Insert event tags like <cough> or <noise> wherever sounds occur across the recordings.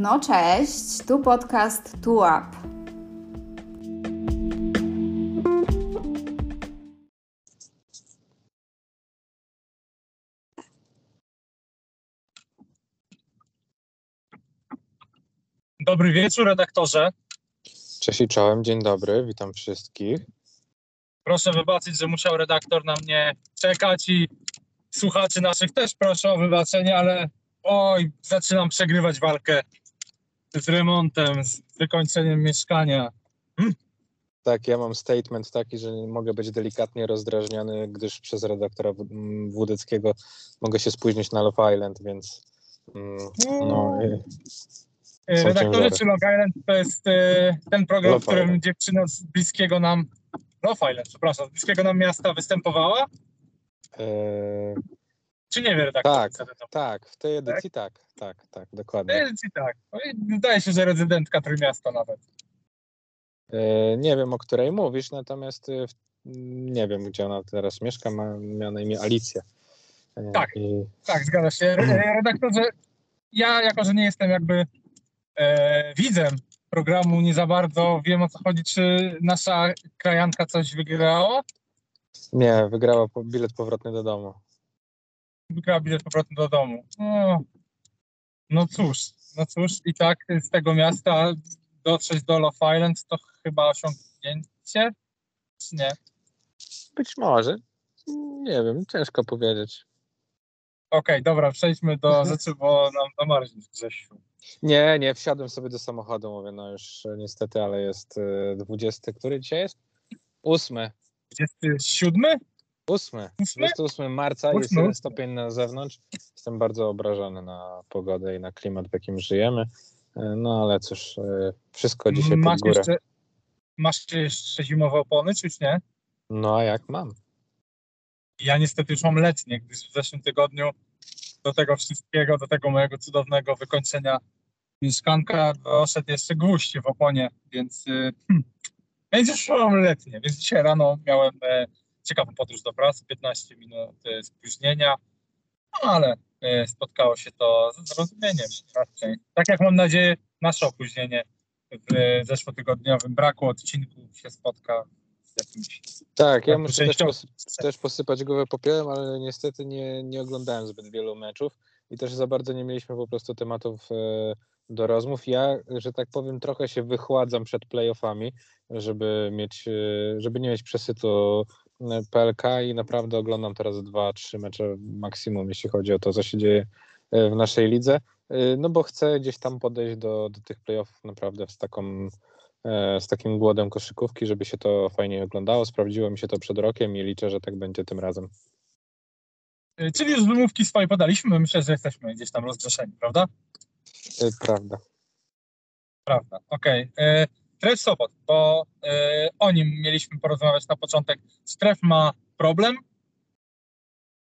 No cześć, tu podcast Tu Up. Dobry wieczór, redaktorze. Cześć i czołem, dzień dobry, witam wszystkich. Proszę wybaczyć, że musiał redaktor na mnie czekać i słuchaczy naszych też proszę o wybaczenie, ale oj, zaczynam przegrywać walkę z remontem, z wykończeniem mieszkania. Tak, ja mam statement taki, że mogę być delikatnie rozdrażniony, gdyż przez redaktora Wódeckiego mogę się spóźnić na Love Island, więc mm, no, y, E, ciężary. czy Long Island to jest e, ten program, Love w którym Island. dziewczyna z bliskiego nam, Love Island, przepraszam, z bliskiego nam miasta występowała? e, Czy nie wie redaktor? Tak. tam? tak, w tej edycji tak, tak, tak, dokładnie. E, czy tak. No i Zdaje się, że rezydentka Trójmiasta nawet. E, nie wiem, o której mówisz, natomiast w- nie wiem, gdzie ona teraz mieszka, ma, miała na imię Alicja. E, Tak. I, Tak, zgadza się. E, Redaktorze, ja jako, że nie jestem jakby e, widzem programu, nie za bardzo wiem o co chodzi, czy nasza krajanka coś wygrała? nie, wygrała bilet powrotny do domu. Wygrała bilet powrotny do domu. No, no cóż, no cóż, i tak z tego miasta dotrzeć do Love Island to chyba osiągnięcie, czy nie? Być może, nie wiem, ciężko powiedzieć. Okej, dobra, przejdźmy do rzeczy, bo nam zamarznie Grzesiu. Nie, nie, wsiadłem sobie do samochodu, mówię, no już niestety, ale jest e, 20, który dzisiaj jest? 8, 27? 8, Ósmy? 28 marca, jest Ósmy, jeden ósmy. stopień na zewnątrz. Jestem bardzo obrażony na pogodę i na klimat, w jakim żyjemy. E, No ale cóż, e, wszystko dzisiaj pod Masz górę. jeszcze, masz jeszcze zimowe opony, czy już nie? No a jak mam? Ja niestety już mam letnie, gdyż w zeszłym tygodniu do tego wszystkiego, do tego mojego cudownego wykończenia mieszkanka doszedł jeszcze gwóźdź w oponie, więc, hmm, więc już mam letnie. Więc dzisiaj rano miałem e, ciekawą podróż do pracy, 15 minut e, spóźnienia, no, ale e, spotkało się to ze zrozumieniem. Tak jak mam nadzieję, nasze opóźnienie w zeszłotygodniowym braku odcinku się spotka z jakimś Tak, ja muszę też, posy- też posypać głowę popiołem, ale niestety nie, nie oglądałem zbyt wielu meczów i też za bardzo nie mieliśmy po prostu tematów e, do rozmów. Ja, że tak powiem, trochę się wychładzam przed playoffami, żeby mieć, żeby nie mieć przesytu PLK i naprawdę oglądam teraz dwa, trzy mecze maksimum, jeśli chodzi o to, co się dzieje e, w naszej lidze, e, no bo chcę gdzieś tam podejść do, do tych playoffów naprawdę z taką e, z takim głodem koszykówki, żeby się to fajnie oglądało. Sprawdziło mi się to przed rokiem i liczę, że tak będzie tym razem. Czyli już wymówki swoje podaliśmy. Myślę, że jesteśmy gdzieś tam rozgrzeszeni, prawda? Prawda. Prawda. Okej. Okay. Tref Sopot, bo y, o nim mieliśmy porozmawiać na początek. Stref ma problem.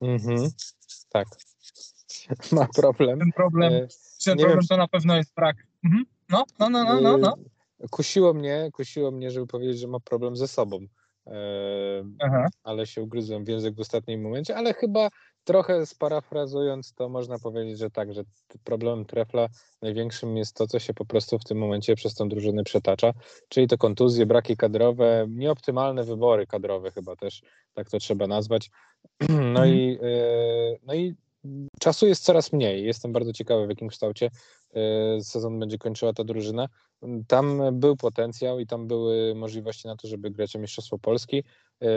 Mhm. Tak. <laughs> Ma problem. Ten problem, E, ten problem wiem, to na pewno jest brak. Mhm. No, no, no, no, no, no. e, Kusiło mnie, kusiło mnie, żeby powiedzieć, że ma problem ze sobą. E, Aha. ale się ugryzłem w język w ostatnim momencie, ale chyba trochę sparafrazując to można powiedzieć, że tak, że problemem Trefla największym jest to, co się po prostu w tym momencie przez tą drużynę przetacza, czyli to kontuzje, braki kadrowe, nieoptymalne wybory kadrowe chyba też, tak to trzeba nazwać. <clears throat> No Mhm. i, e, no i czasu jest coraz mniej. Jestem bardzo ciekawy, w jakim kształcie e, sezon będzie kończyła ta drużyna. Tam był potencjał i tam były możliwości na to, żeby grać o Mistrzostwo Polski. E,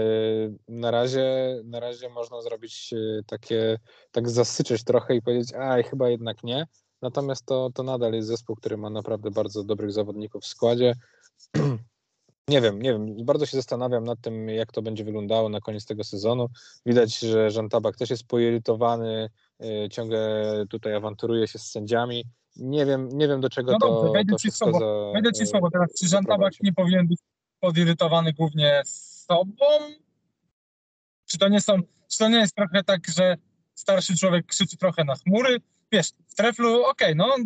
Na razie, na razie można zrobić e, takie, tak zasyczeć trochę i powiedzieć, a chyba jednak nie. Natomiast to, to nadal jest zespół, który ma naprawdę bardzo dobrych zawodników w składzie. <clears throat> Nie wiem, nie wiem. Bardzo się zastanawiam nad tym, jak to będzie wyglądało na koniec tego sezonu. Widać, że Żan Tabak też jest poirytowany, y, ciągle tutaj awanturuje się z sędziami. Nie wiem, nie wiem do czego No dobrze, to, wejdę to ci słowo. za, Wejdę ci y, słowo teraz. Czy Żan Tabak nie powinien być podirytowany głównie sobą? Czy to nie są, czy to nie jest trochę tak, że starszy człowiek krzyczy trochę na chmury? Wiesz, w treflu, okej, no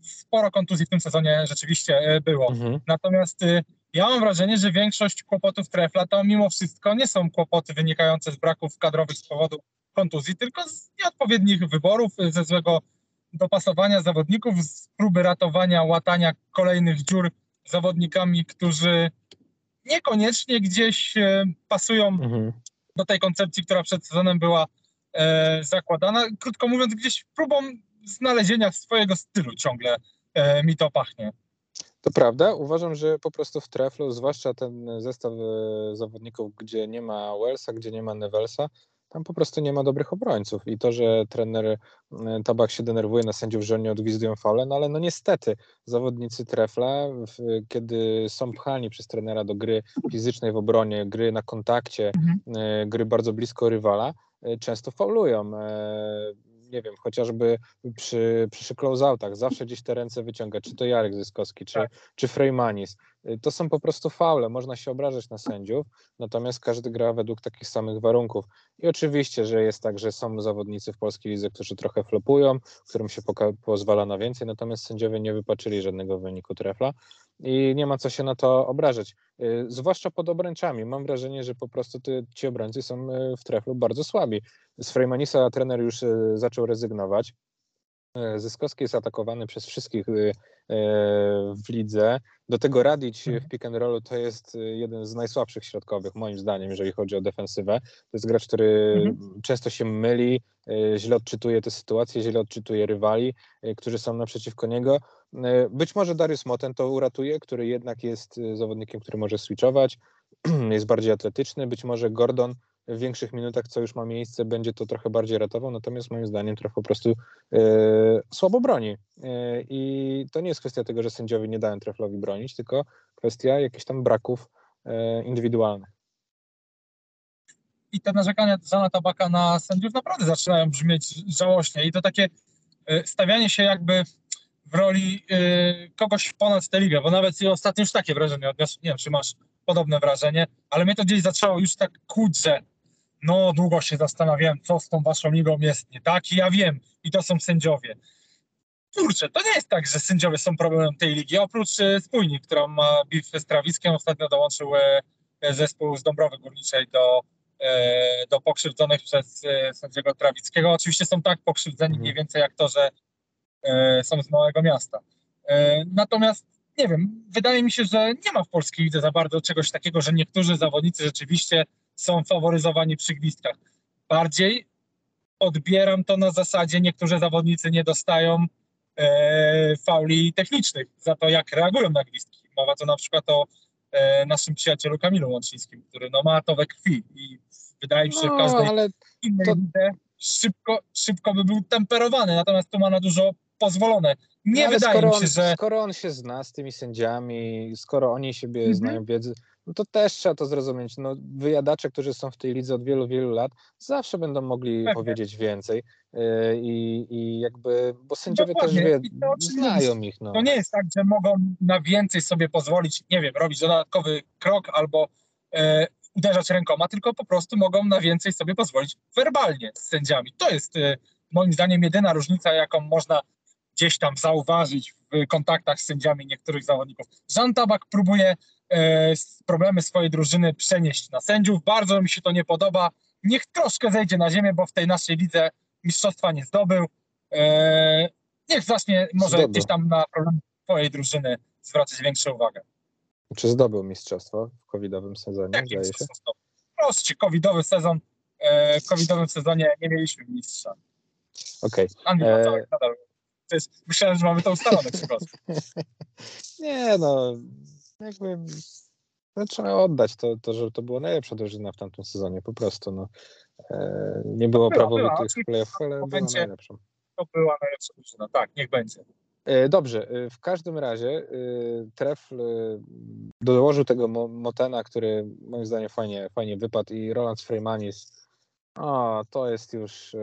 sporo kontuzji w tym sezonie rzeczywiście e, było. Mhm. Natomiast y, ja mam wrażenie, że większość kłopotów trefla to mimo wszystko nie są kłopoty wynikające z braków kadrowych z powodu kontuzji, tylko z nieodpowiednich wyborów, y, ze złego dopasowania zawodników, z próby ratowania, łatania kolejnych dziur zawodnikami, którzy niekoniecznie gdzieś e, pasują mhm. do tej koncepcji, która przed sezonem była e, zakładana. Krótko mówiąc, gdzieś próbą znalezienia swojego stylu ciągle e, mi to pachnie. To prawda. Uważam, że po prostu w treflu, zwłaszcza ten zestaw e, zawodników, gdzie nie ma Wellsa, gdzie nie ma Nevelsa, tam po prostu nie ma dobrych obrońców. I to, że trener e, Tabak się denerwuje na sędziów, że oni odgwizdują faule, no ale no niestety zawodnicy trefla, kiedy są pchani przez trenera do gry fizycznej w obronie, gry na kontakcie, mhm. E, gry bardzo blisko rywala, często faulują nie wiem, chociażby przy, przy close-outach zawsze gdzieś te ręce wyciąga, czy to Jarek Zyskowski, czy, tak. czy Freymanis. Y, to są po prostu faule, można się obrażać na sędziów, natomiast każdy gra według takich samych warunków. I oczywiście, że jest tak, że są zawodnicy w polskiej lidze, którzy trochę flopują, którym się pozwala na więcej, natomiast sędziowie nie wypaczyli żadnego wyniku trefla i nie ma co się na to obrażać. Y, zwłaszcza pod obręczami. Mam wrażenie, że po prostu ty, ci obrońcy są y, w treflu bardzo słabi. Z Freymanisa trener już zaczął rezygnować. Zyskowski jest atakowany przez wszystkich w lidze. Do tego Radić w mhm. pick and rollu to jest y, jeden z najsłabszych środkowych, moim zdaniem, jeżeli chodzi o defensywę. To jest gracz, który mhm. często się myli, y, źle odczytuje te sytuacje, źle odczytuje rywali, y, którzy są naprzeciwko niego. Być może Darius Moten to uratuje, który jednak jest zawodnikiem, który może switchować, <clears throat> jest bardziej atletyczny. Być może Gordon w większych minutach, co już ma miejsce, będzie to trochę bardziej ratował, natomiast moim zdaniem trochę po prostu e, słabo broni. E, I to nie jest kwestia tego, że sędziowie nie dają treflowi bronić, tylko kwestia jakichś tam braków e, indywidualnych. I te narzekania Zana Tabaka na sędziów naprawdę zaczynają brzmieć żałośnie. I to takie stawianie się jakby w roli kogoś ponad tę ligę, bo nawet i ostatnio już takie wrażenie odniosłem. Nie wiem, czy masz podobne wrażenie, ale mnie to gdzieś zaczęło już tak kłuć, że no długo się zastanawiałem, co z tą waszą ligą jest nie tak i ja wiem, i to są sędziowie. Kurczę, to nie jest tak, że sędziowie są problemem tej ligi, oprócz e, Spójni, która ma bitwę z Trawiskiem, ostatnio dołączył e, zespół z Dąbrowy Górniczej do, e, do pokrzywdzonych przez sędziego Trawickiego. Oczywiście są tak pokrzywdzeni mhm. mniej więcej jak to, że są z małego miasta. Natomiast nie wiem, wydaje mi się, że nie ma w polskiej lidze za bardzo czegoś takiego, że niektórzy zawodnicy rzeczywiście są faworyzowani przy gwizdkach. Bardziej odbieram to na zasadzie, niektórzy zawodnicy nie dostają e, fauli technicznych za to, jak reagują na gwizdki. Mowa to na przykład o e, naszym przyjacielu Kamilu Łączyńskim, który no, ma to we krwi i wydaje mi się, że no, każdej ale innej to... szybko, szybko by był temperowany, natomiast tu ma na dużo pozwolone. Nie no, wydaje mi się, on, że... Skoro on się zna z tymi sędziami, skoro oni siebie mhm. znają wiedzy, no to też trzeba to zrozumieć. No, wyjadacze, którzy są w tej lidze od wielu, wielu lat, zawsze będą mogli Pewnie. powiedzieć więcej. Yy, I, I jakby, bo sędziowie Dokładnie. też wie, znają ich. No. To nie jest tak, że mogą na więcej sobie pozwolić, nie wiem, robić dodatkowy krok albo e, uderzać rękoma, tylko po prostu mogą na więcej sobie pozwolić werbalnie z sędziami. To jest e, moim zdaniem jedyna różnica, jaką można gdzieś tam zauważyć w kontaktach z sędziami niektórych zawodników. Jean Tabak próbuje e, problemy swojej drużyny przenieść na sędziów. Bardzo mi się to nie podoba. Niech troszkę zejdzie na ziemię, bo w tej naszej lidze mistrzostwa nie zdobył. E, niech zacznie może zdobył. gdzieś tam na problem swojej drużyny zwracać większą uwagę. Czy zdobył mistrzostwo w covidowym sezonie? Jak zdaje się? Prości, covidowy sezon. E, w covidowym sezonie nie mieliśmy mistrza. Okej. Okay. E... myślałem, że mamy to ustalone. <laughs> Nie no, jakby no, trzeba oddać to, to, że to była najlepsza drużyna w tamtym sezonie, po prostu. No. E, nie było prawowitych playoff, ale była będzie, najlepszą. To była najlepsza drużyna, tak, niech będzie. E, dobrze, e, w każdym razie Tref dołożył tego Motena, który moim zdaniem fajnie, fajnie wypadł i Roland Freymanis, o, to jest już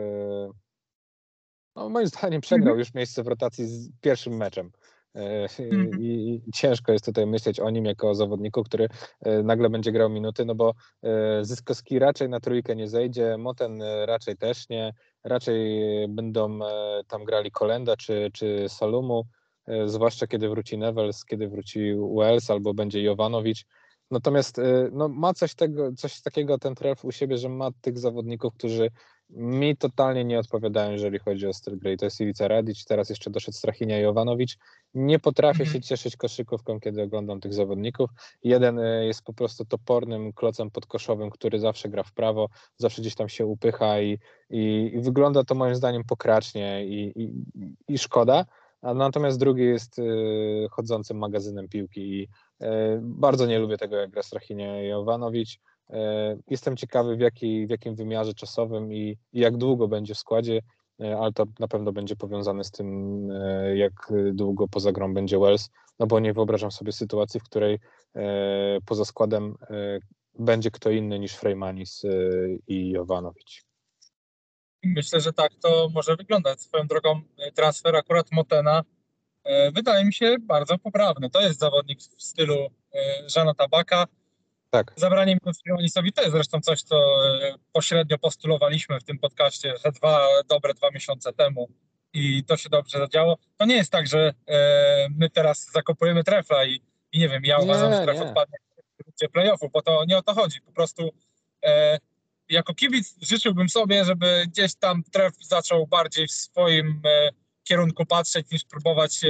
no, moim zdaniem przegrał mhm. już miejsce w rotacji z pierwszym meczem. E, mhm. I, ciężko jest tutaj myśleć o nim jako o zawodniku, który e, nagle będzie grał minuty, no bo e, Zyskowski raczej na trójkę nie zejdzie, Moten raczej też nie, raczej będą tam grali Kolenda czy, czy Salumu, zwłaszcza kiedy wróci Nevels, kiedy wróci Wells albo będzie Jovanowicz. Natomiast no, ma coś, tego, coś takiego ten tref u siebie, że ma tych zawodników, którzy mi totalnie nie odpowiadają, jeżeli chodzi o styl gry. I to jest Iwica Radic, teraz jeszcze doszedł Strachinia Jovanowicz. Nie potrafię mhm. się cieszyć koszykówką, kiedy oglądam tych zawodników. Jeden e, jest po prostu topornym klocem podkoszowym, który zawsze gra w prawo, zawsze gdzieś tam się upycha i, i, i wygląda to moim zdaniem pokracznie i, i, i szkoda. A natomiast drugi jest y, chodzącym magazynem piłki i y, bardzo nie lubię tego, jak gra Strachinia Jovanowicz. E, jestem ciekawy, w, jaki, w jakim wymiarze czasowym i, i jak długo będzie w składzie, e, ale to na pewno będzie powiązane z tym, e, jak długo poza grą będzie Wells, no bo nie wyobrażam sobie sytuacji, w której poza składem będzie kto inny niż Freymanis i Jovanowicz. Myślę, że tak to może wyglądać. Swoją drogą transfer akurat Motena wydaje mi się bardzo poprawny. To jest zawodnik w stylu Żana Tabaka, tak. Zabranie minut Freemanisowi to jest zresztą coś, co e, pośrednio postulowaliśmy w tym podcaście, że dwa, dobre dwa miesiące temu i to się dobrze zadziało. To nie jest tak, że e, my teraz zakopujemy trefla i, i nie wiem, ja uważam, że tref odpadnie w playoffu, bo to nie o to chodzi. Po prostu e, jako kibic życzyłbym sobie, żeby gdzieś tam tref zaczął bardziej w swoim e, kierunku patrzeć, niż próbować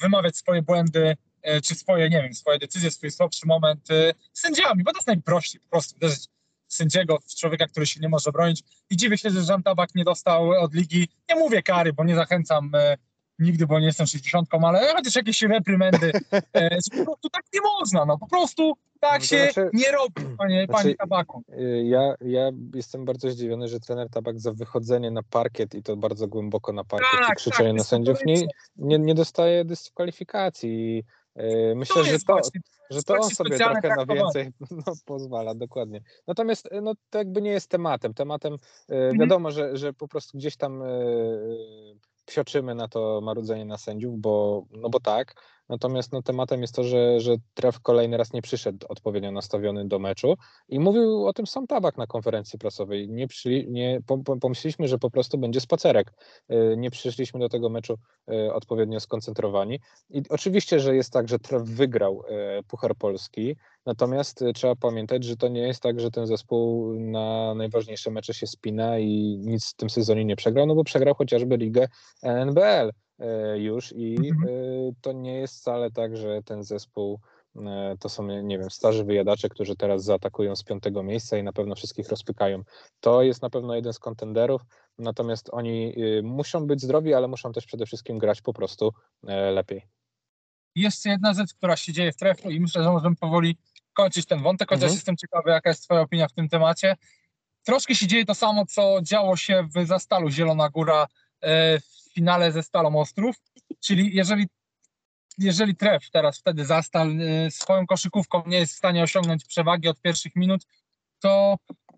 wymawiać swoje błędy czy swoje, nie wiem, swoje decyzje, swój słabszy moment e, sędziami, bo to jest najprościej po prostu uderzyć sędziego w człowieka, który się nie może bronić. I dziwię się, że Żan Tabak nie dostał od ligi, nie mówię kary, bo nie zachęcam e, nigdy, bo nie jestem 60, ale chociaż jakieś reprymendy. E, <laughs> po prostu tak nie można, no po prostu tak no się znaczy, nie robi, panie, znaczy, panie Tabaku. Y, ja, ja jestem bardzo zdziwiony, że trener Tabak za wychodzenie na parkiet i to bardzo głęboko na parkiet tak, i krzyczenie tak, na sędziów nie, nie, nie dostaje dyskwalifikacji. Yy, myślę, że to, że to on sobie trochę na więcej <laughs> no, pozwala, dokładnie. Natomiast no, to jakby nie jest tematem. Tematem yy, mhm. wiadomo, że, że po prostu gdzieś tam yy, psioczymy na to marudzenie na sędziów, bo, no bo tak, Natomiast no, tematem jest to, że, że Tref kolejny raz nie przyszedł odpowiednio nastawiony do meczu i mówił o tym sam Tabak na konferencji prasowej. Nie, nie pomyśleliśmy, że po prostu będzie spacerek. Y, nie przyszliśmy do tego meczu y, odpowiednio skoncentrowani. I oczywiście, że jest tak, że Tref wygrał y, Puchar Polski, natomiast trzeba pamiętać, że to nie jest tak, że ten zespół na najważniejsze mecze się spina i nic w tym sezonie nie przegrał, no bo przegrał chociażby ligę NBL. E, już i mhm. e, to nie jest wcale tak, że ten zespół to są, nie wiem, starzy wyjadacze, którzy teraz zaatakują z piątego miejsca i na pewno wszystkich rozpykają. To jest na pewno jeden z kontenderów, natomiast oni muszą być zdrowi, ale muszą też przede wszystkim grać po prostu lepiej. Jeszcze jedna rzecz, która się dzieje w treflu i myślę, że możemy powoli kończyć ten wątek, chociaż mhm. jestem ciekawy, jaka jest Twoja opinia w tym temacie. Troszkę się dzieje to samo, co działo się w Zastalu Zielona Góra w finale ze Stalą Ostrów, czyli jeżeli, jeżeli tref teraz wtedy Zastal y, swoją koszykówką nie jest w stanie osiągnąć przewagi od pierwszych minut, to y,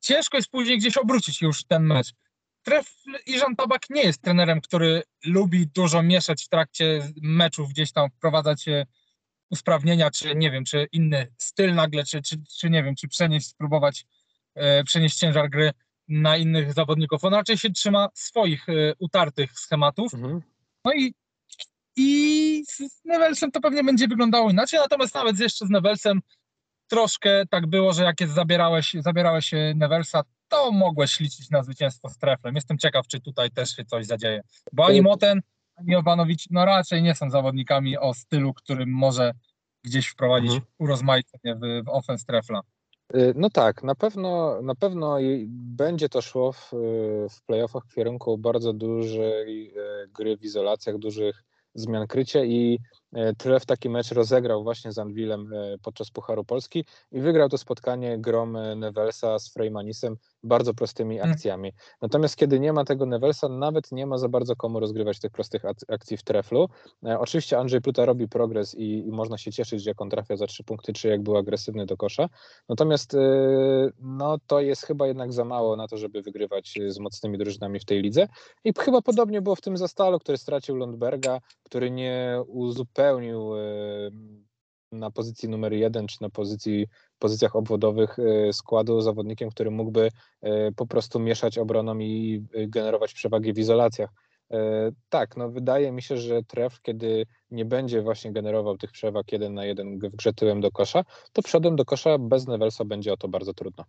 ciężko jest później gdzieś obrócić już ten mecz. Tref Iżan Tabak nie jest trenerem, który lubi dużo mieszać w trakcie meczów, gdzieś tam wprowadzać usprawnienia, czy nie wiem, czy inny styl nagle, czy, czy, czy nie wiem, czy przenieść, spróbować przenieść ciężar gry na innych zawodników. On raczej się trzyma swoich y, utartych schematów. Mhm. No i, i z Nevelsem to pewnie będzie wyglądało inaczej, natomiast nawet jeszcze z Nevelsem troszkę tak było, że jak jest zabierałeś, zabierałeś Nevelsa, to mogłeś liczyć na zwycięstwo z treflem. Jestem ciekaw, czy tutaj też się coś zadzieje. Bo ani Ani Obanowicz, no raczej nie są zawodnikami o stylu, którym może gdzieś wprowadzić mhm. urozmaicenie w, w offense trefla. Y, no tak, na pewno, na pewno będzie to szło w, w playoffach w kierunku bardzo dużej y, gry w izolacjach, dużych zmian krycia i E, Tref taki mecz rozegrał właśnie z Anwilem e, podczas Pucharu Polski i wygrał to spotkanie grom e, Nevelsa z Freymanisem bardzo prostymi mm. akcjami. Natomiast kiedy nie ma tego Nevelsa, nawet nie ma za bardzo komu rozgrywać tych prostych akcji w treflu. Oczywiście Andrzej Pluta robi progres i, i można się cieszyć, jak on trafia za trzy punkty, czy jak był agresywny do kosza. Natomiast no, to jest chyba jednak za mało na to, żeby wygrywać z mocnymi drużynami w tej lidze. I chyba podobnie było w tym Zastalu, który stracił Lundberga, który nie uzupełnił spełnił na pozycji numer jeden, czy na pozycji, pozycjach obwodowych e, składu zawodnikiem, który mógłby e, po prostu mieszać obroną i e, generować przewagi w izolacjach. Tak, no wydaje mi się, że tref, kiedy nie będzie właśnie generował tych przewag jeden na jeden w grze tyłem do kosza, to przodem do kosza bez Nevelsa będzie o to bardzo trudno.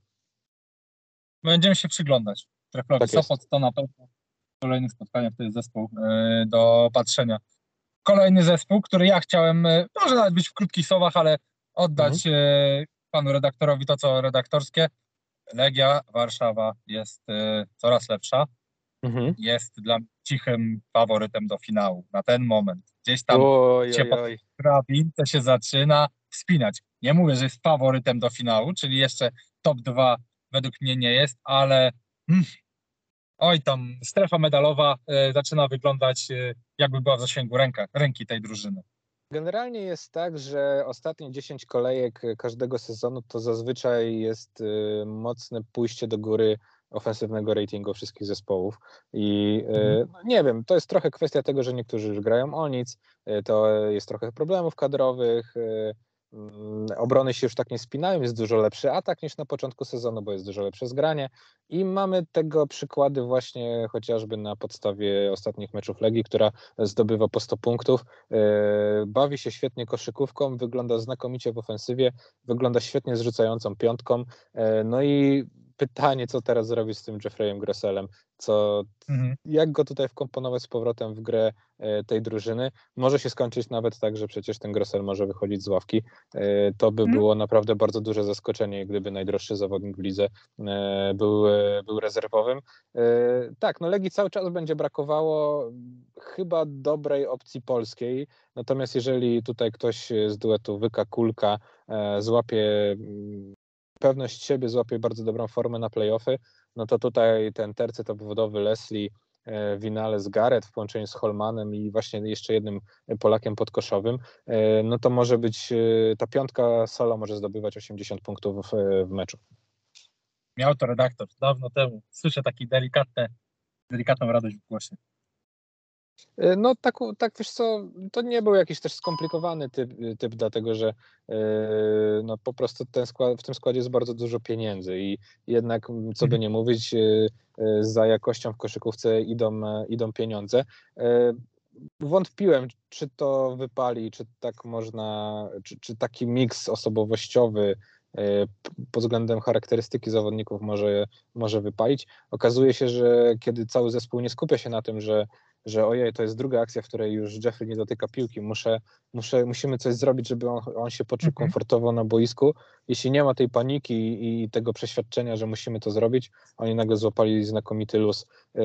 Będziemy się przyglądać. Treflowy Tak. Sopot to na pewno kolejne spotkanie, to jest zespół do patrzenia. Kolejny zespół, który ja chciałem, e, może nawet być w krótkich słowach, ale oddać Mhm. e, panu redaktorowi to, co redaktorskie. Legia Warszawa jest e, coraz lepsza. Mhm. Jest dla mnie cichym faworytem do finału na ten moment. Gdzieś tam Oj, się oj, się zaczyna wspinać. Nie mówię, że jest faworytem do finału, czyli jeszcze top 2 według mnie nie jest, ale mm, oj tam strefa medalowa e, zaczyna wyglądać e, jakby była w zasięgu ręka, ręki tej drużyny. Generalnie jest tak, że ostatnie 10 kolejek każdego sezonu to zazwyczaj jest y, mocne pójście do góry ofensywnego ratingu wszystkich zespołów. I Mhm. no nie wiem, to jest trochę kwestia tego, że niektórzy już grają o nic, to jest trochę problemów kadrowych. Mm, Obrony się już tak nie spinają, jest dużo lepszy atak niż na początku sezonu, bo jest dużo lepsze zgranie. I mamy tego przykłady właśnie chociażby na podstawie ostatnich meczów Legii, która zdobywa po 100 punktów. E, Bawi się świetnie koszykówką, wygląda znakomicie w ofensywie, wygląda świetnie zrzucającą piątką. E, No i pytanie, co teraz zrobić z tym Jeffreyem Grosselem? Co, Mhm. jak go tutaj wkomponować z powrotem w grę e, tej drużyny? Może się skończyć nawet tak, że przecież ten Grossel może wychodzić z ławki. E, To by Mhm. było naprawdę bardzo duże zaskoczenie, gdyby najdroższy zawodnik w lidze e, był, e, był rezerwowym. E, Tak, no Legii cały czas będzie brakowało mm, chyba dobrej opcji polskiej, natomiast jeżeli tutaj ktoś z duetu Wyka Kulka e, złapie mm, pewność siebie, złapie bardzo dobrą formę na playoffy, no to tutaj ten tercy obwodowy Leslie e, Winales Garrett w połączeniu z Holmanem i właśnie jeszcze jednym Polakiem podkoszowym, e, no to może być, e, ta piątka solo może zdobywać 80 punktów w, w meczu. Miał to redaktor dawno temu. Słyszę taki delikatne, delikatną radość w głosie. E, No tak, tak wiesz co, to nie był jakiś też skomplikowany typ, typ dlatego że e, no po prostu ten skład, w tym składzie jest bardzo dużo pieniędzy i jednak, co by Mhm. nie mówić, e, za jakością w koszykówce idą, e, idą pieniądze. E, Wątpiłem, czy to wypali, czy tak można, czy, czy taki miks osobowościowy pod względem charakterystyki zawodników może, może wypalić. Okazuje się, że kiedy cały zespół nie skupia się na tym, że że ojej, to jest druga akcja, w której już Jeffrey nie dotyka piłki, muszę, muszę, musimy coś zrobić, żeby on, on się poczuł Mhm. komfortowo na boisku. Jeśli nie ma tej paniki i tego przeświadczenia, że musimy to zrobić, oni nagle złapali znakomity luz. Yy,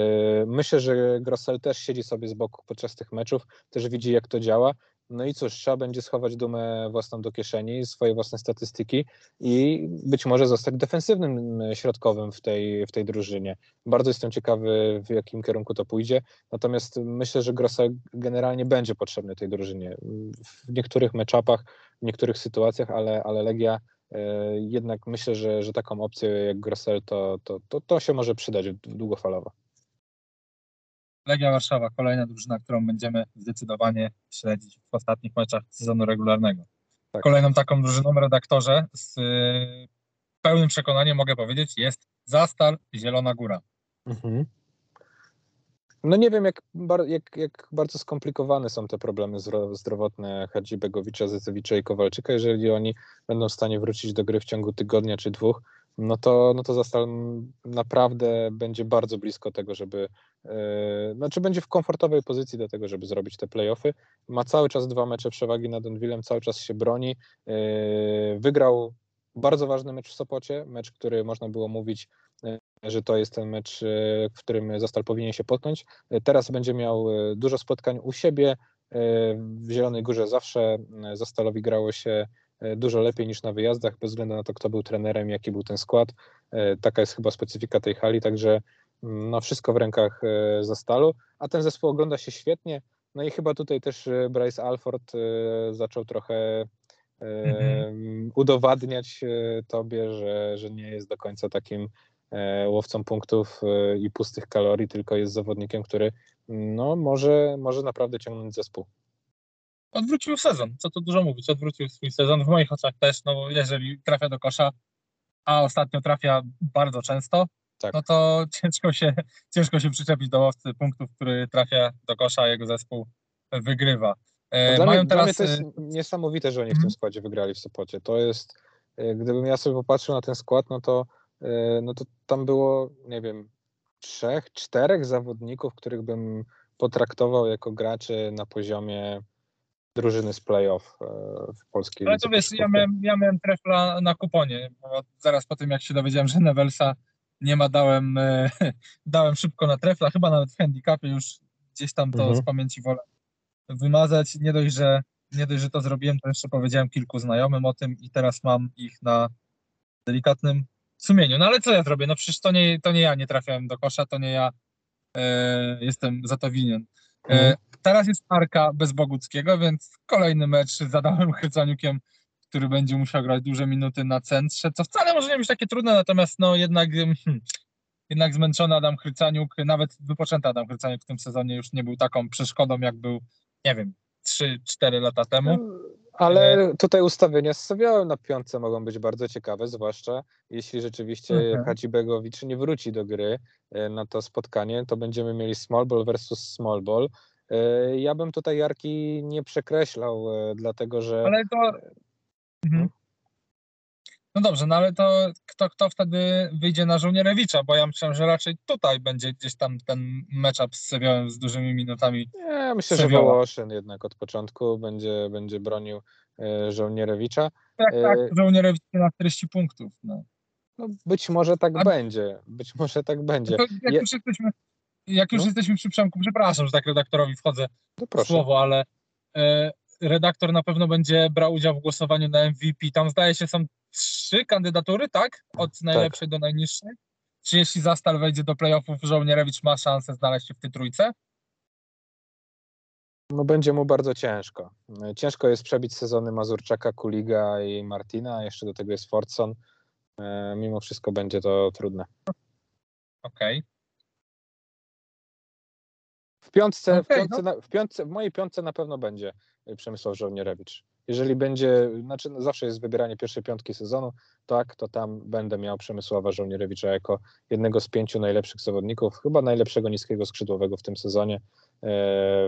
Myślę, że Grossel też siedzi sobie z boku podczas tych meczów, też widzi jak to działa. No i cóż, trzeba będzie schować dumę własną do kieszeni, swoje własne statystyki i być może zostać defensywnym środkowym w tej, w tej drużynie. Bardzo jestem ciekawy, w jakim kierunku to pójdzie. Natomiast myślę, że Grossel generalnie będzie potrzebny tej drużynie. W niektórych meczapach, w niektórych sytuacjach, ale, ale Legia e, jednak myślę, że, że taką opcję jak Grossel to, to, to, to się może przydać długofalowo. Legia Warszawa, kolejna drużyna, którą będziemy zdecydowanie śledzić w ostatnich meczach sezonu regularnego. Tak. Kolejną taką drużyną, redaktorze, z y, pełnym przekonaniem mogę powiedzieć, jest Zastal Zielona Góra. Mhm. No nie wiem, jak, jak, jak bardzo skomplikowane są te problemy zdro- zdrowotne Hadzi Begowicza, Zecewicza i Kowalczyka. Jeżeli oni będą w stanie wrócić do gry w ciągu tygodnia czy dwóch, no to, no to Zastal naprawdę będzie bardzo blisko tego, żeby, yy, znaczy będzie w komfortowej pozycji do tego, żeby zrobić te playoffy. Ma cały czas dwa mecze przewagi nad Donwillem, cały czas się broni. Yy, wygrał bardzo ważny mecz w Sopocie, mecz, który można było mówić, yy, że to jest ten mecz, w którym Zastal powinien się potknąć. Teraz będzie miał dużo spotkań u siebie. W Zielonej Górze zawsze Zastalowi grało się dużo lepiej niż na wyjazdach, bez względu na to, kto był trenerem, jaki był ten skład. Yy, Taka jest chyba specyfika tej hali, także mm, no, wszystko w rękach yy, Zastalu, a ten zespół ogląda się świetnie. No i chyba tutaj też Bryce Alford zaczął trochę Mhm. udowadniać tobie, że, że nie jest do końca takim e, łowcą punktów e, i pustych kalorii, tylko jest zawodnikiem, który no, może, może naprawdę ciągnąć zespół. Odwrócił sezon, co tu dużo mówić, odwrócił swój sezon, w moich oczach też, no bo jeżeli trafia do kosza, a ostatnio trafia bardzo często, Tak. no to ciężko się, ciężko się przyczepić do łowcy punktów, który trafia do kosza, a jego zespół wygrywa. E, No dla, Mają mnie, dla mnie teraz... to jest e, niesamowite, że oni w Mhm. tym składzie wygrali w Sopocie. To jest, e, gdybym ja sobie popatrzył na ten skład, no to, no to tam było, nie wiem, trzech, czterech zawodników, których bym potraktował jako graczy na poziomie drużyny z playoff e, w polskiej Ale to wiesz, ja miałem, ja miałem trefla na kuponie, bo zaraz po tym jak się dowiedziałem, że Nevelsa nie ma, dałem, e, <laughs> dałem szybko na trefla, chyba nawet w handicapie już gdzieś tam to mhm. z pamięci wolę wymazać. Nie dość, że nie dość, że to zrobiłem, to jeszcze powiedziałem kilku znajomym o tym i teraz mam ich na delikatnym sumieniu. No ale co ja zrobię? No przecież to nie, to nie ja nie trafiałem do kosza, to nie ja e, jestem za to winien. E, mhm. Teraz jest Arka bez Boguckiego, więc kolejny mecz zadałem Chrycaniukiem, który będzie musiał grać duże minuty na centrze, co wcale może nie być takie trudne, natomiast no jednak, hmm, jednak zmęczony Adam Chrycaniuk, nawet wypoczęty Adam Chrycaniuk w tym sezonie już nie był taką przeszkodą, jak był, nie wiem, 3-4 lata temu. Ale e, tutaj ustawienia z na piątce mogą być bardzo ciekawe, zwłaszcza jeśli rzeczywiście mhm. Hadzibegowicz nie wróci do gry e, na to spotkanie, to będziemy mieli small ball versus small ball. E, ja bym tutaj Jarki nie przekreślał, dlatego że... Ale to... Mhm. No dobrze, no ale to kto, kto wtedy wyjdzie na Żołnierewicza? Bo ja myślę, że raczej tutaj będzie gdzieś tam ten matchup z Sewiałem z dużymi minutami. Ja myślę, że Wołoszyn jednak od początku będzie, będzie bronił e, Żołnierewicza. Tak, tak, e, Żołnierewicz na 40 punktów. No. no być może tak A... będzie, być może tak będzie. No jak, Je... już jesteśmy, jak już no. jesteśmy przy Przemku, przepraszam, że tak redaktorowi wchodzę no słowo, ale e, redaktor na pewno będzie brał udział w głosowaniu na MVP. Tam zdaje się są trzy kandydatury, tak? Od najlepszej tak. do najniższej. Czy jeśli Zastal wejdzie do playoffów, Żołnierewicz ma szansę znaleźć się w tej trójce? No będzie mu bardzo ciężko. Ciężko jest przebić sezony Mazurczaka, Kuliga i Martina, a jeszcze do tego jest Fortson. E, mimo wszystko będzie to trudne. Okej. Okay. W piątce, okay, w, piątce, no. w, piątce, w mojej piątce na pewno będzie Przemysław Żołnierewicz. Jeżeli będzie, znaczy no zawsze jest wybieranie pierwszej piątki sezonu, tak, to tam będę miał Przemysława Żołnierewicza jako jednego z pięciu najlepszych zawodników, chyba najlepszego niskiego skrzydłowego w tym sezonie e,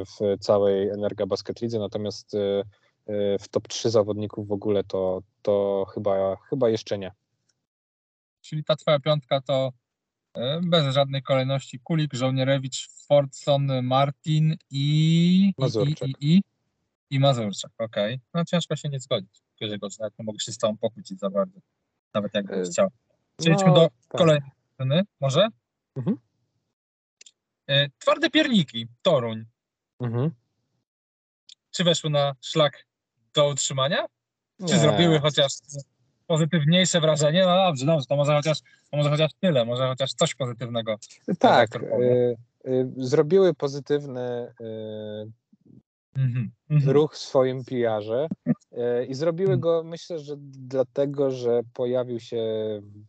w całej Energa Basket Lidze, natomiast e, e, w top 3 zawodników w ogóle to, to chyba, chyba jeszcze nie. Czyli ta twoja piątka to bez żadnej kolejności Kulik, Żołnierewicz, Fordson, Martin i, Mazurczak. i, i, i, i Mazurczak, okej. Okay. No ciężko się nie zgodzić. Jeżeli nawet nie mogę się z tobą pokłócić za bardzo, nawet jakbym e, chciał. Przejdźmy no, do tak. kolejnej sceny, może? Mhm. E, twarde pierniki, Toruń. Mhm. Czy weszły na szlak do utrzymania? Czy nie. zrobiły chociaż pozytywniejsze wrażenie? No dobrze, dobrze, to może chociaż, to może chociaż tyle, może chociaż coś pozytywnego. Tak, y, y, zrobiły pozytywny y, Mm -hmm. ruch w swoim PR-ze e, i zrobiły mm. go, myślę, że dlatego, że pojawił się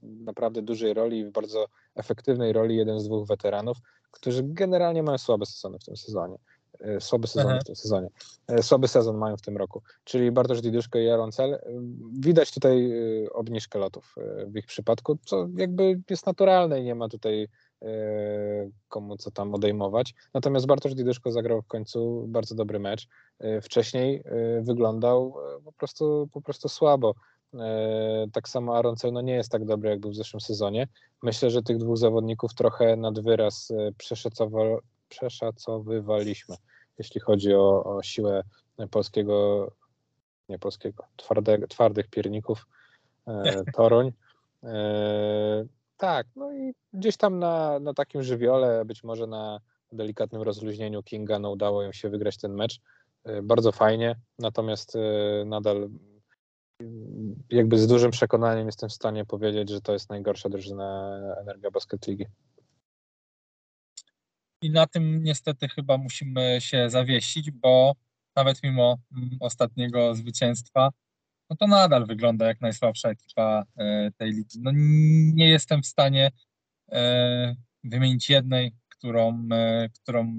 w naprawdę dużej roli, w bardzo efektywnej roli jeden z dwóch weteranów, którzy generalnie mają słabe sezony w tym sezonie. E, słaby sezon w tym sezonie. E, słaby sezon mają w tym roku, czyli Bartosz Diduszko i Aaron Cel. Widać tutaj obniżkę lotów w ich przypadku, co jakby jest naturalne i nie ma tutaj komu co tam odejmować. Natomiast Bartosz Didyszko zagrał w końcu bardzo dobry mecz. E, wcześniej e, wyglądał po prostu, po prostu słabo. Tak samo Aaron no nie jest tak dobry, jak był w zeszłym sezonie. Myślę, że tych dwóch zawodników trochę nad wyraz przeszacowywaliśmy, jeśli chodzi o, o siłę polskiego, nie polskiego, twarde, twardych pierników <laughs> Toruń. Tak, no i gdzieś tam na, na takim żywiole, być może na delikatnym rozluźnieniu Kinga no, udało im się wygrać ten mecz. E, bardzo fajnie, natomiast e, nadal jakby z dużym przekonaniem jestem w stanie powiedzieć, że to jest najgorsza drużyna Energia Basket Ligi. I na tym niestety chyba musimy się zawiesić, bo nawet mimo mm, ostatniego zwycięstwa no to nadal wygląda jak najsłabsza ekipa e, tej ligi. No nie jestem w stanie e, wymienić jednej, którą, e, którą,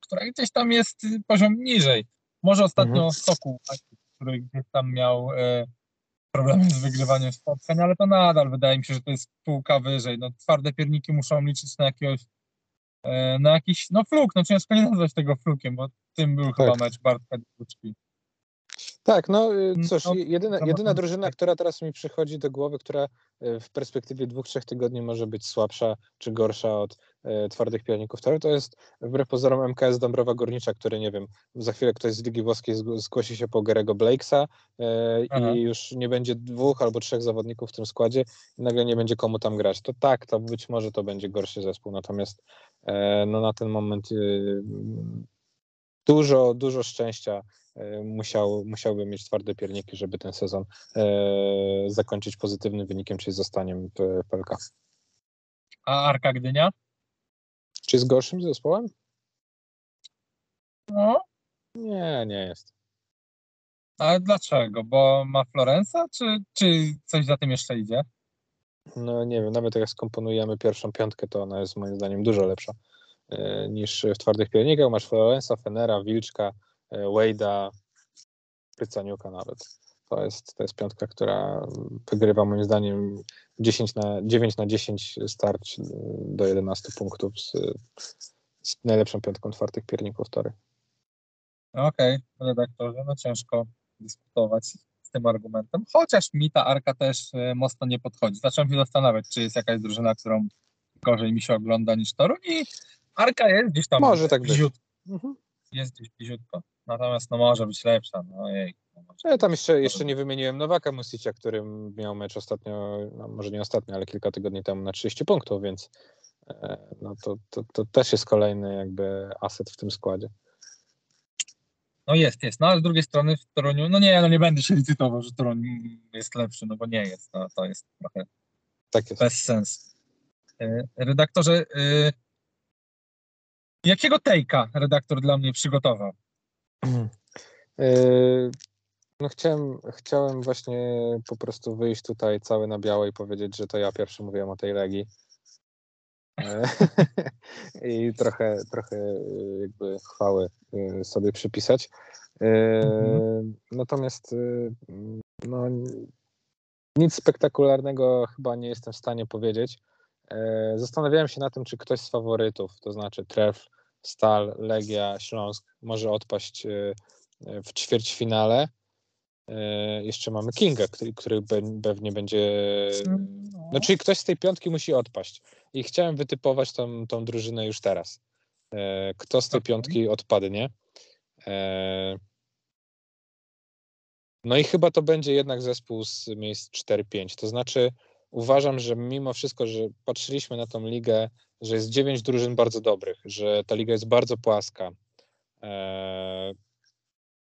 która gdzieś tam jest poziom niżej. Może ostatnio mhm. Sokół, który gdzieś tam miał problemy z wygrywaniem spotkań, ale to nadal wydaje mi się, że to jest półka wyżej. No, twarde pierniki muszą liczyć na jakiegoś na jakiś, no fluk, no ciężko nie nazwać tego flukiem, bo tym był tak. chyba mecz Bartka Duczki. Tak, no y, cóż, No, jedyna, jedyna drużyna, która teraz mi przychodzi do głowy, która y, w perspektywie dwóch, trzech tygodni może być słabsza czy gorsza od e, twardych pianików, to, to jest wbrew pozorom MKS Dąbrowa Górnicza, który nie wiem, za chwilę ktoś z Ligi Włoskiej zg- zgłosi się po Gerego Blakesa Aha. i już nie będzie dwóch albo trzech zawodników w tym składzie i nagle nie będzie komu tam grać. To tak, to być może to będzie gorszy zespół, natomiast no na ten moment y, dużo, dużo szczęścia e, musiał, musiałby mieć twarde pierniki, żeby ten sezon e, zakończyć pozytywnym wynikiem, czyli zostaniem w PLK. A Arka Gdynia? Czy jest gorszym zespołem? No, Nie, nie jest. ale dlaczego? Bo ma Florensa, czy, czy coś za tym jeszcze idzie? No nie wiem, nawet jak skomponujemy pierwszą piątkę, to ona jest moim zdaniem dużo lepsza niż w twardych piernikach. Masz Florensa, Fenera, Wilczka, e, Wade'a, Prycaniuka nawet. To jest, to jest piątka, która wygrywa moim zdaniem 10 na, 9 na 10 starć e, do 11 punktów z, z najlepszą piątką twardych pierników tory. Okej, redaktorze, no ciężko dyskutować z tym argumentem, chociaż mi ta Arka też e, mocno nie podchodzi. Zacząłem się zastanawiać, czy jest jakaś drużyna, którą gorzej mi się ogląda niż Toruń i Arka jest gdzieś tam Może tak być. Mhm. jest gdzieś bliziutko, natomiast no może być lepsza, no jej. no Ja tam jeszcze, jeszcze nie wymieniłem Nowaka Musicia, którym miał mecz ostatnio, no może nie ostatnio, ale kilka tygodni temu na 30 punktów, więc e, no to, to, to też jest kolejny jakby aset w tym składzie. No jest, jest, no ale z drugiej strony w Toruniu, no nie, no nie będę się licytował, że Toruń jest lepszy, no bo nie jest, no to jest trochę Tak jest. bez sensu. E, Redaktorze, e, jakiego tejka redaktor dla mnie przygotował? Yy, No chciałem, chciałem właśnie po prostu wyjść tutaj cały na biało i powiedzieć, że to ja pierwszy mówiłem o tej Legii. E, <laughs> I trochę, trochę yy, jakby chwały sobie przypisać. Mhm. Natomiast no, nic spektakularnego chyba nie jestem w stanie powiedzieć. E, Zastanawiałem się na tym, czy ktoś z faworytów, to znaczy Tref, Stal, Legia, Śląsk, może odpaść e, w ćwierćfinale. E, Jeszcze mamy Kinga, który, który pewnie będzie. No, czyli ktoś z tej piątki musi odpaść. I chciałem wytypować tą, tą drużynę już teraz. Kto z tej piątki odpadnie? No i chyba to będzie jednak zespół z miejsc 4-5. To znaczy, uważam, że mimo wszystko, że patrzyliśmy na tą ligę, że jest dziewięć drużyn bardzo dobrych, że ta liga jest bardzo płaska. E,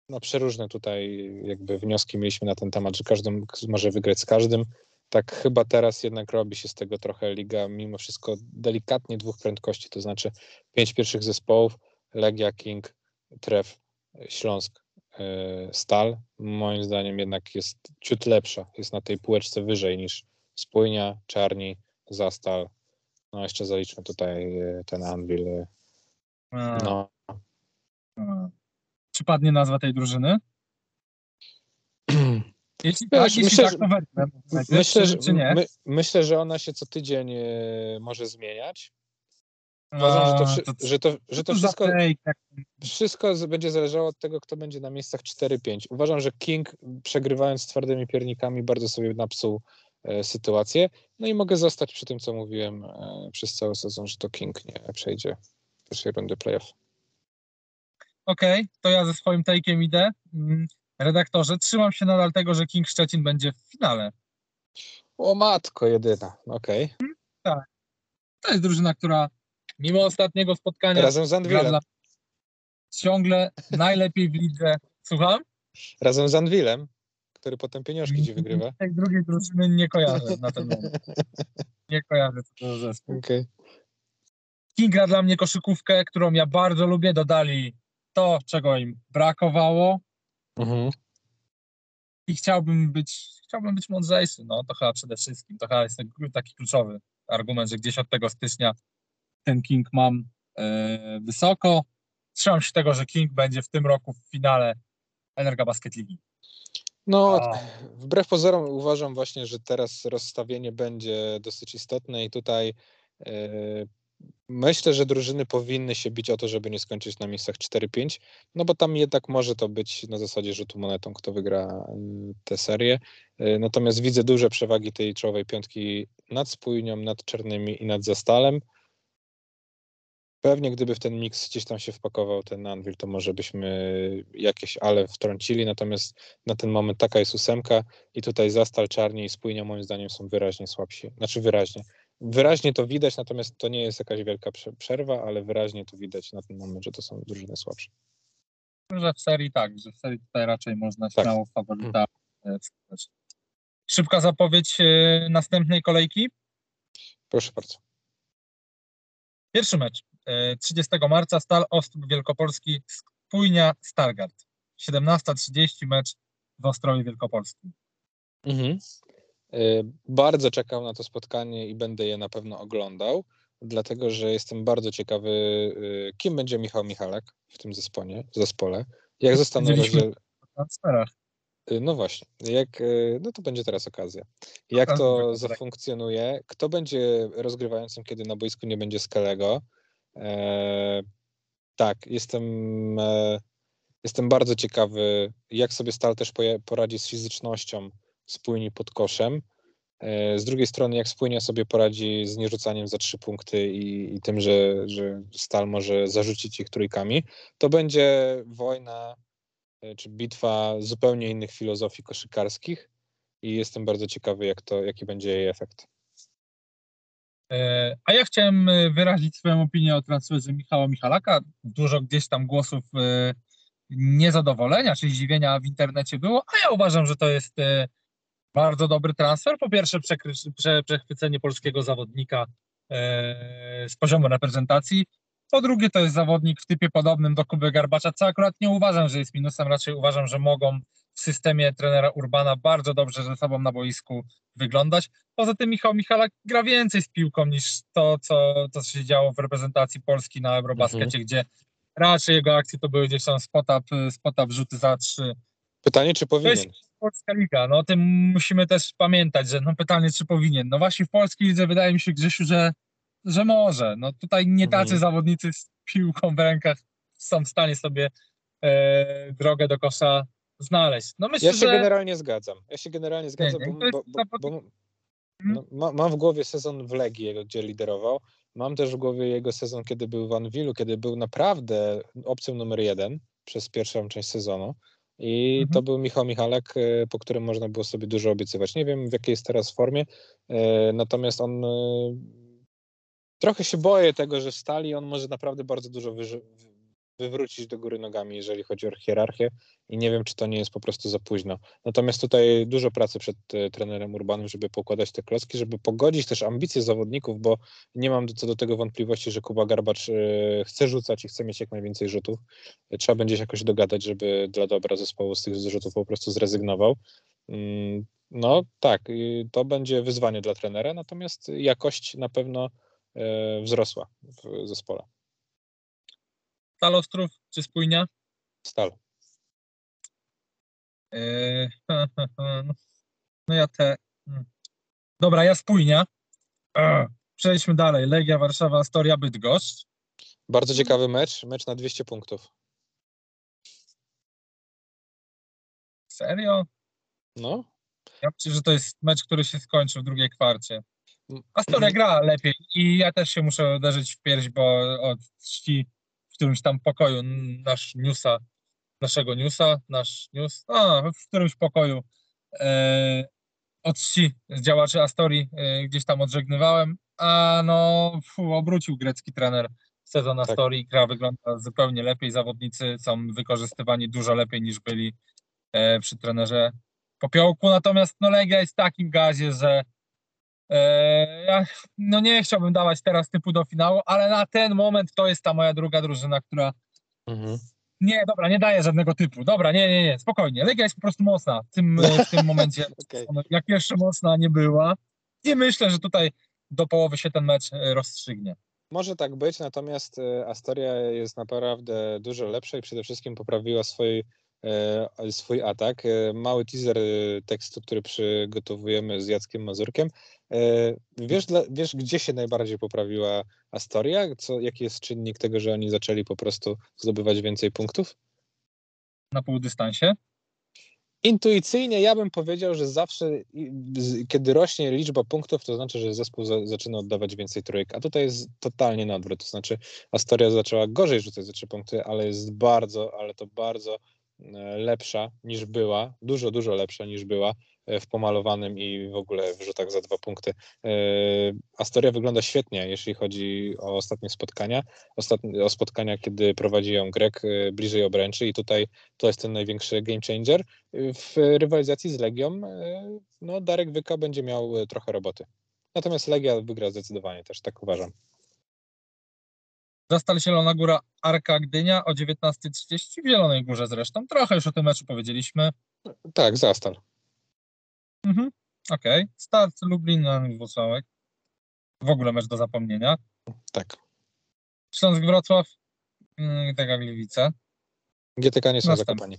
No przeróżne tutaj jakby wnioski mieliśmy na ten temat, że każdy może wygrać z każdym. Tak chyba teraz jednak robi się z tego trochę liga mimo wszystko delikatnie dwóch prędkości, to znaczy pięć pierwszych zespołów, Legia, King, Tref, Śląsk, e, Stal. Moim zdaniem jednak jest ciut lepsza, jest na tej półeczce wyżej niż Spójnia, Czarni, Zastal. No jeszcze zaliczmy tutaj e, ten Anvil. e, No. Czy padnie nazwa tej drużyny? Jeśli Wiesz, tak, jeśli myślę, tak, że- to Myślę, że, czy nie? my, myślę, że ona się co tydzień e, może zmieniać. Uważam, że to, wszy- to- że to, że to za wszystko, wszystko będzie zależało od tego, kto będzie na miejscach 4-5. Uważam, że King przegrywając z twardymi piernikami bardzo sobie napsuł sytuację. No i mogę zostać przy tym, co mówiłem e, przez cały sezon, że to King nie przejdzie pierwszej rundy playoff. Okej, to ja ze swoim take'iem idę. Mm, Redaktorze, trzymam się nadal tego, że King Szczecin będzie w finale. O matko jedyna, okej. To jest drużyna, która mimo ostatniego spotkania Razem z Anvilem. ciągle najlepiej w lidze. Słucham? Razem z Anvilem, który potem pieniążki ci wygrywa. Tej drugiej drużyny nie kojarzę na ten moment. <laughs> Nie kojarzę co to za zespół. Okej. King gra dla mnie koszykówkę, którą ja bardzo lubię. Dodali to, czego im brakowało Mhm. i chciałbym być, chciałbym być mądrzejszy. No to chyba przede wszystkim. To chyba jest taki- taki kluczowy argument, że gdzieś od tego stycznia ten King mam e, wysoko. Trzymam się tego, że King będzie w tym roku w finale Energa Basket Ligi. No, wbrew pozorom uważam właśnie, że teraz rozstawienie będzie dosyć istotne i tutaj e, myślę, że drużyny powinny się bić o to, żeby nie skończyć na miejscach 4-5, no bo tam jednak może to być na zasadzie rzutu monetą, kto wygra tę serię. Y, natomiast widzę duże przewagi tej czołowej piątki nad Spójnią, nad Czarnymi i nad Zastalem. Pewnie gdyby w ten miks gdzieś tam się wpakował ten Anvil, to może byśmy jakieś ale wtrącili, natomiast na ten moment taka jest ósemka i tutaj Zastal, Czarni i Spójnia moim zdaniem są wyraźnie słabsi. Znaczy wyraźnie. Wyraźnie to widać, natomiast to nie jest jakaś wielka przerwa, ale wyraźnie to widać na ten moment, że to są drużyny słabsze. Że w serii tak, że w serii tutaj raczej można tak. śmiało faworyta hmm. wskazać. Szybka zapowiedź e, następnej kolejki? Proszę bardzo. Pierwszy mecz. 30 e, marca Stal Ostrów Wielkopolski Spójnia Stargard. 17.30 mecz w Ostrowie Wielkopolskim. Mhm. E, bardzo czekam na to spotkanie i będę je na pewno oglądał, dlatego że jestem bardzo ciekawy, e, kim będzie Michał Michalek w tym zespole. zespole. Jak zostaną rozdzielone. No właśnie, jak, no to będzie teraz okazja. Jak to zafunkcjonuje? Kto będzie rozgrywającym, kiedy na boisku nie będzie Skalego? E, tak, jestem, e, jestem bardzo ciekawy, jak sobie Stal też poradzi z fizycznością spójni pod koszem. E, z drugiej strony, jak spójnie sobie poradzi z nierzucaniem za trzy punkty i, i tym, że, że Stal może zarzucić ich trójkami, to będzie wojna czy bitwa zupełnie innych filozofii koszykarskich i jestem bardzo ciekawy, jak to, jaki będzie jej efekt. E, a ja chciałem e, wyrazić swoją opinię o transferze Michała Michalaka. Dużo gdzieś tam głosów e, niezadowolenia czy zdziwienia w internecie było, a ja uważam, że to jest bardzo dobry transfer. Po pierwsze, przechwycenie polskiego zawodnika z poziomu reprezentacji. Po drugie, to jest zawodnik w typie podobnym do Kuby Garbacza, co akurat nie uważam, że jest minusem, raczej uważam, że mogą w systemie trenera Urbana bardzo dobrze ze sobą na boisku wyglądać. Poza tym Michał Michalak gra więcej z piłką niż to, co, co się działo w reprezentacji Polski na Eurobaskecie, mhm. gdzie raczej jego akcje to były gdzieś tam spot-up, spot rzuty za trzy. Pytanie, czy powinien? To jest Polska Liga, no o tym musimy też pamiętać, że no pytanie, czy powinien. No właśnie w Polskiej Lidze wydaje mi się, Grzesiu, że, że może. No tutaj nie tacy mhm. zawodnicy z piłką w rękach są w stanie sobie e, drogę do kosza znaleźć. No myślę, ja się że... generalnie zgadzam. Ja się generalnie zgadzam, nie, nie, bo, bo, bo, bo no, ma, mam w głowie sezon w Legii, gdzie liderował. Mam też w głowie jego sezon, kiedy był w Anwilu, kiedy był naprawdę opcją numer jeden przez pierwszą część sezonu. I mhm. to był Michał Michalek, e, po którym można było sobie dużo obiecywać. Nie wiem, w jakiej jest teraz formie, e, natomiast on e, trochę się boję tego, że w stali on może naprawdę bardzo dużo wywrócić do góry nogami, jeżeli chodzi o hierarchię i nie wiem, czy to nie jest po prostu za późno. Natomiast tutaj dużo pracy przed e, trenerem Urbanem, żeby pokładać te klocki, żeby pogodzić też ambicje zawodników, bo nie mam co do tego wątpliwości, że Kuba Garbacz e, chce rzucać i chce mieć jak najwięcej rzutów. E, trzeba będzie się jakoś dogadać, żeby dla dobra zespołu z tych rzutów po prostu zrezygnował. Mm, no tak, to będzie wyzwanie dla trenera, natomiast jakość na pewno wzrosła w zespole. Stal Ostrów czy Spójnia? Stal. Eee, no ja te... Hmm. Dobra, ja Spójnia. Przejdźmy dalej. Legia Warszawa, Astoria Bydgoszcz. Bardzo ciekawy mecz. Mecz na 200 punktów. Serio? No. Ja myślę, że to jest mecz, który się skończy w drugiej kwarcie. Astoria gra lepiej i ja też się muszę uderzyć w pierś, bo od czci którymś tam pokoju nasz newsa, naszego newsa, nasz news, a, w którymś pokoju e, od czci działaczy Astorii e, gdzieś tam odżegnywałem, a no fu, obrócił grecki trener sezon tak. Astorii, gra wygląda zupełnie lepiej, zawodnicy są wykorzystywani dużo lepiej niż byli e, przy trenerze Popiołku, natomiast no Legia jest w takim gazie, że no nie chciałbym dawać teraz typu do finału, ale na ten moment to jest ta moja druga drużyna, która. Mhm. Nie, dobra, nie daję żadnego typu. Dobra, nie, nie, nie, spokojnie. Legia jest po prostu mocna w tym, <laughs> w tym momencie. <laughs> okay. Jak jeszcze mocna nie była. I myślę, że tutaj do połowy się ten mecz e, rozstrzygnie. Może tak być, natomiast e, Astoria jest naprawdę dużo lepsza i przede wszystkim poprawiła swój swój atak. E, mały teaser e, tekstu, który przygotowujemy z Jackiem Mazurkiem. Wiesz, wiesz, gdzie się najbardziej poprawiła Astoria? Co, jaki jest czynnik tego, że oni zaczęli po prostu zdobywać więcej punktów? Na półdystansie? Intuicyjnie ja bym powiedział, że zawsze, kiedy rośnie liczba punktów, to znaczy, że zespół za, zaczyna oddawać więcej trójek. A tutaj jest totalnie na odwrót. To znaczy, Astoria zaczęła gorzej rzucać za trzy punkty, ale jest bardzo, ale to bardzo e, lepsza niż była, dużo, dużo lepsza niż była w pomalowanym i w ogóle w rzutach za dwa punkty. E, Astoria wygląda świetnie, jeśli chodzi o ostatnie spotkania. Ostatnie, o spotkania, kiedy prowadzi ją Grek e, bliżej obręczy i tutaj to jest ten największy game changer. W rywalizacji z Legią e, no, Darek Wyka będzie miał trochę roboty. Natomiast Legia wygra zdecydowanie też, tak uważam. Zastal Zielona Góra Arka Gdynia o 19.30 w Zielonej Górze zresztą. Trochę już o tym meczu powiedzieliśmy. Tak, Zastal. Mhm. Okej. Okay. Start Lublin na Włocławek. W ogóle mecz do zapomnienia. Tak. Śląsk Wrocław, mm, GTK Gliwice. GTK nie są Następny. zakopani.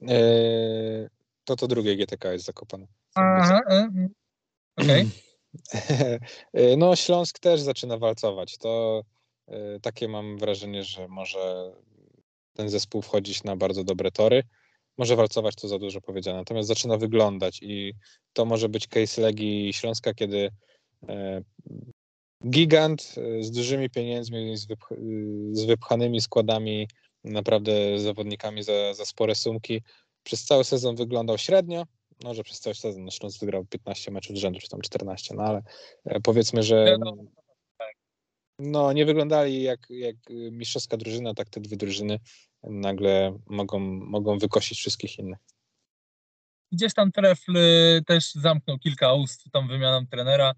Eee, to to drugie GTK jest zakopane. Aha, e, mm. okej. Okay. <clears throat> no Śląsk też zaczyna walcować. To e, takie mam wrażenie, że może ten zespół wchodzić na bardzo dobre tory. Może walcować, to za dużo powiedziane, natomiast zaczyna wyglądać i to może być case Legii Śląska, kiedy e, gigant e, z dużymi pieniędzmi, z, wypch z wypchanymi składami, naprawdę zawodnikami za, za spore sumki, przez cały sezon wyglądał średnio, no, że przez cały sezon no, Śląsk wygrał 15 meczów z rzędu, czy tam 14, no ale e, powiedzmy, że no, nie wyglądali jak, jak mistrzowska drużyna, tak te dwie drużyny nagle mogą, mogą wykosić wszystkich innych. Gdzieś tam Trefl y, też zamknął kilka ust tą wymianą trenera,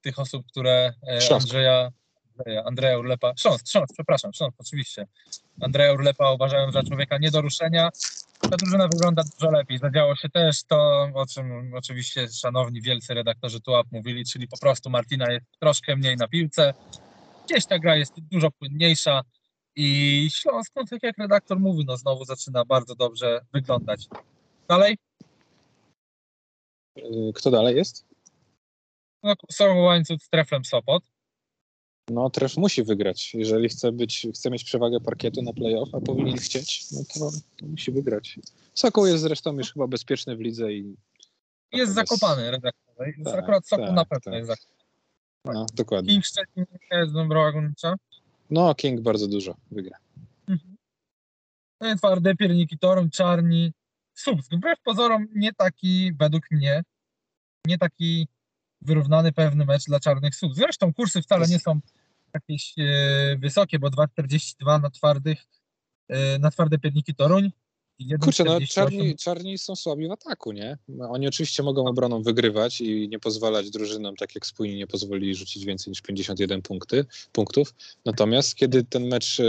tych osób, które e, Śląsk. Andrzeja, Andrzeja Urlepa, Śląsk, Śląsk, przepraszam, Śląsk oczywiście, Andrzeja Urlepa uważają za człowieka nie do ruszenia. Ta drużyna wygląda dużo lepiej. Zadziało się też to, o czym oczywiście szanowni wielcy redaktorzy TUAP mówili, czyli po prostu Martina jest troszkę mniej na piłce. Gdzieś ta gra jest dużo płynniejsza, i Śląsk, no tak jak redaktor mówi, no znowu zaczyna bardzo dobrze wyglądać. Dalej? Y, kto dalej jest? No, są łańcuch z Treflem Sopot. No, Tref musi wygrać. Jeżeli chce, być, chce mieć przewagę parkietu na playoff, a powinien chcieć, no to, to musi wygrać. Sokół jest zresztą już chyba bezpieczny w lidze i. Jest zakopany redaktor. Tak, akurat Sokół tak, na pewno tak. jest zakopany. No, dokładnie. King Szczecin jest Górnicza. No, King bardzo dużo wygra. Mhm. No twarde pierniki Toruń, Czarni, Słupsk. Wbrew pozorom nie taki, według mnie, nie taki wyrównany pewny mecz dla Czarnych Słupsk. Zresztą kursy wcale nie są jakieś e, wysokie, bo 2,42 na twardych, e, na twarde pierniki Toruń, Kurczę, no czarni, czarni są słabi w ataku, nie? Oni oczywiście mogą obroną wygrywać i nie pozwalać drużynom, tak jak spójni nie pozwolili rzucić więcej niż 51 punkty, punktów. Natomiast kiedy ten mecz, e,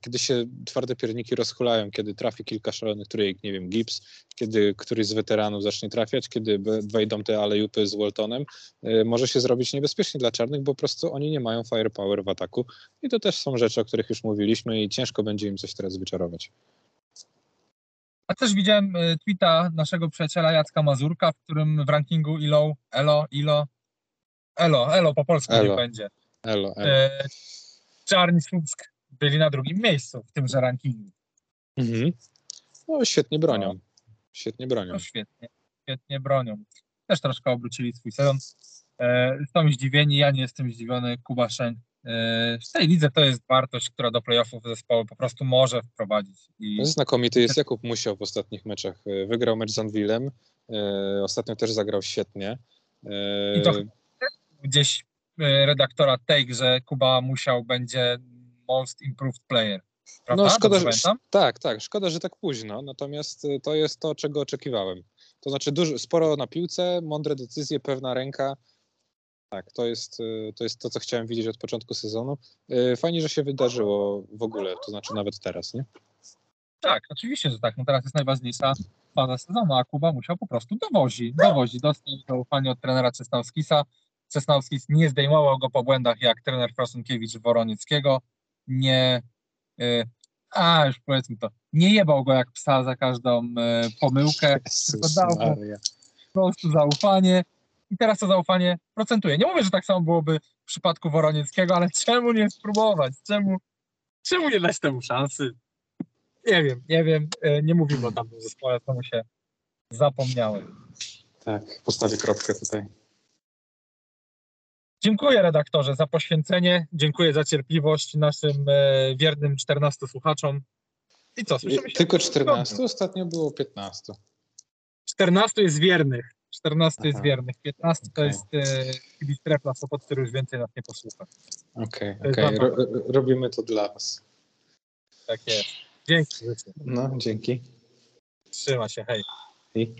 kiedy się twarde pierniki rozchulają, kiedy trafi kilka szalonych trójek, nie wiem, Gibbs, kiedy któryś z weteranów zacznie trafiać, kiedy wejdą te alejupy z Waltonem, e, może się zrobić niebezpiecznie dla czarnych, bo po prostu oni nie mają firepower w ataku. I to też są rzeczy, o których już mówiliśmy i ciężko będzie im coś teraz wyczarować. A też widziałem e, tweeta naszego przyjaciela Jacka Mazurka, w którym w rankingu ILO, ELO, ILO, ELO, ELO po polsku elo. nie będzie. ELO, ELO. E, Czarni Słupsk byli na drugim miejscu w tymże rankingu. Mhm. No świetnie bronią. No. Świetnie bronią. No, świetnie, świetnie bronią. Też troszkę obrócili swój sezon. E, są zdziwieni, ja nie jestem zdziwiony. Kuba Szenk w tej lidze to jest wartość, która do playoffów zespołu po prostu może wprowadzić. I... Znakomity jest Jakub Musiał w ostatnich meczach. Wygrał mecz z Anwilem, e, ostatnio też zagrał świetnie. E, I to gdzieś e, redaktora Take, że Kuba Musiał będzie most improved player. Prawda? No szkoda, że, tak, tak, szkoda, że tak późno, natomiast to jest to, czego oczekiwałem. To znaczy dużo, sporo na piłce, mądre decyzje, pewna ręka, tak, to jest, y, to jest to, co chciałem widzieć od początku sezonu. Y, fajnie, że się wydarzyło w ogóle, to znaczy nawet teraz, nie? Tak, oczywiście, że tak. No teraz jest najważniejsza faza sezonu, a Kuba musiał po prostu dowozi, dowozi. Dostał zaufanie od trenera Czesnałskisa. Czesnałskis nie zdejmował go po błędach jak trener Frasunkiewicz Woronieckiego. Nie y, a już powiedzmy to, nie jebał go jak psa za każdą pomyłkę, Jezus dał po prostu zaufanie i teraz to zaufanie procentuje. Nie mówię, że tak samo byłoby w przypadku Woronieckiego, ale czemu nie spróbować? Czemu, czemu nie dać temu szansy? Nie wiem, nie wiem, e, nie mówimy o tamtym zespole, to mu się zapomniałem. Tak, postawię kropkę tutaj. Dziękuję redaktorze za poświęcenie, dziękuję za cierpliwość naszym e, wiernym 14 słuchaczom. I co, słyszymy się? Tylko 14? Ostatnio było 15. 14 jest wiernych. 14 jest Aha. wiernych. 15 to Okej. jest e, kibic Trefla Sopot, który już więcej nas nie posłucha. Okej, jest okej. zabawa. Ro- ro- robimy to dla was. Tak jest. Dzięki. No, dzięki. Trzyma się, hej. I...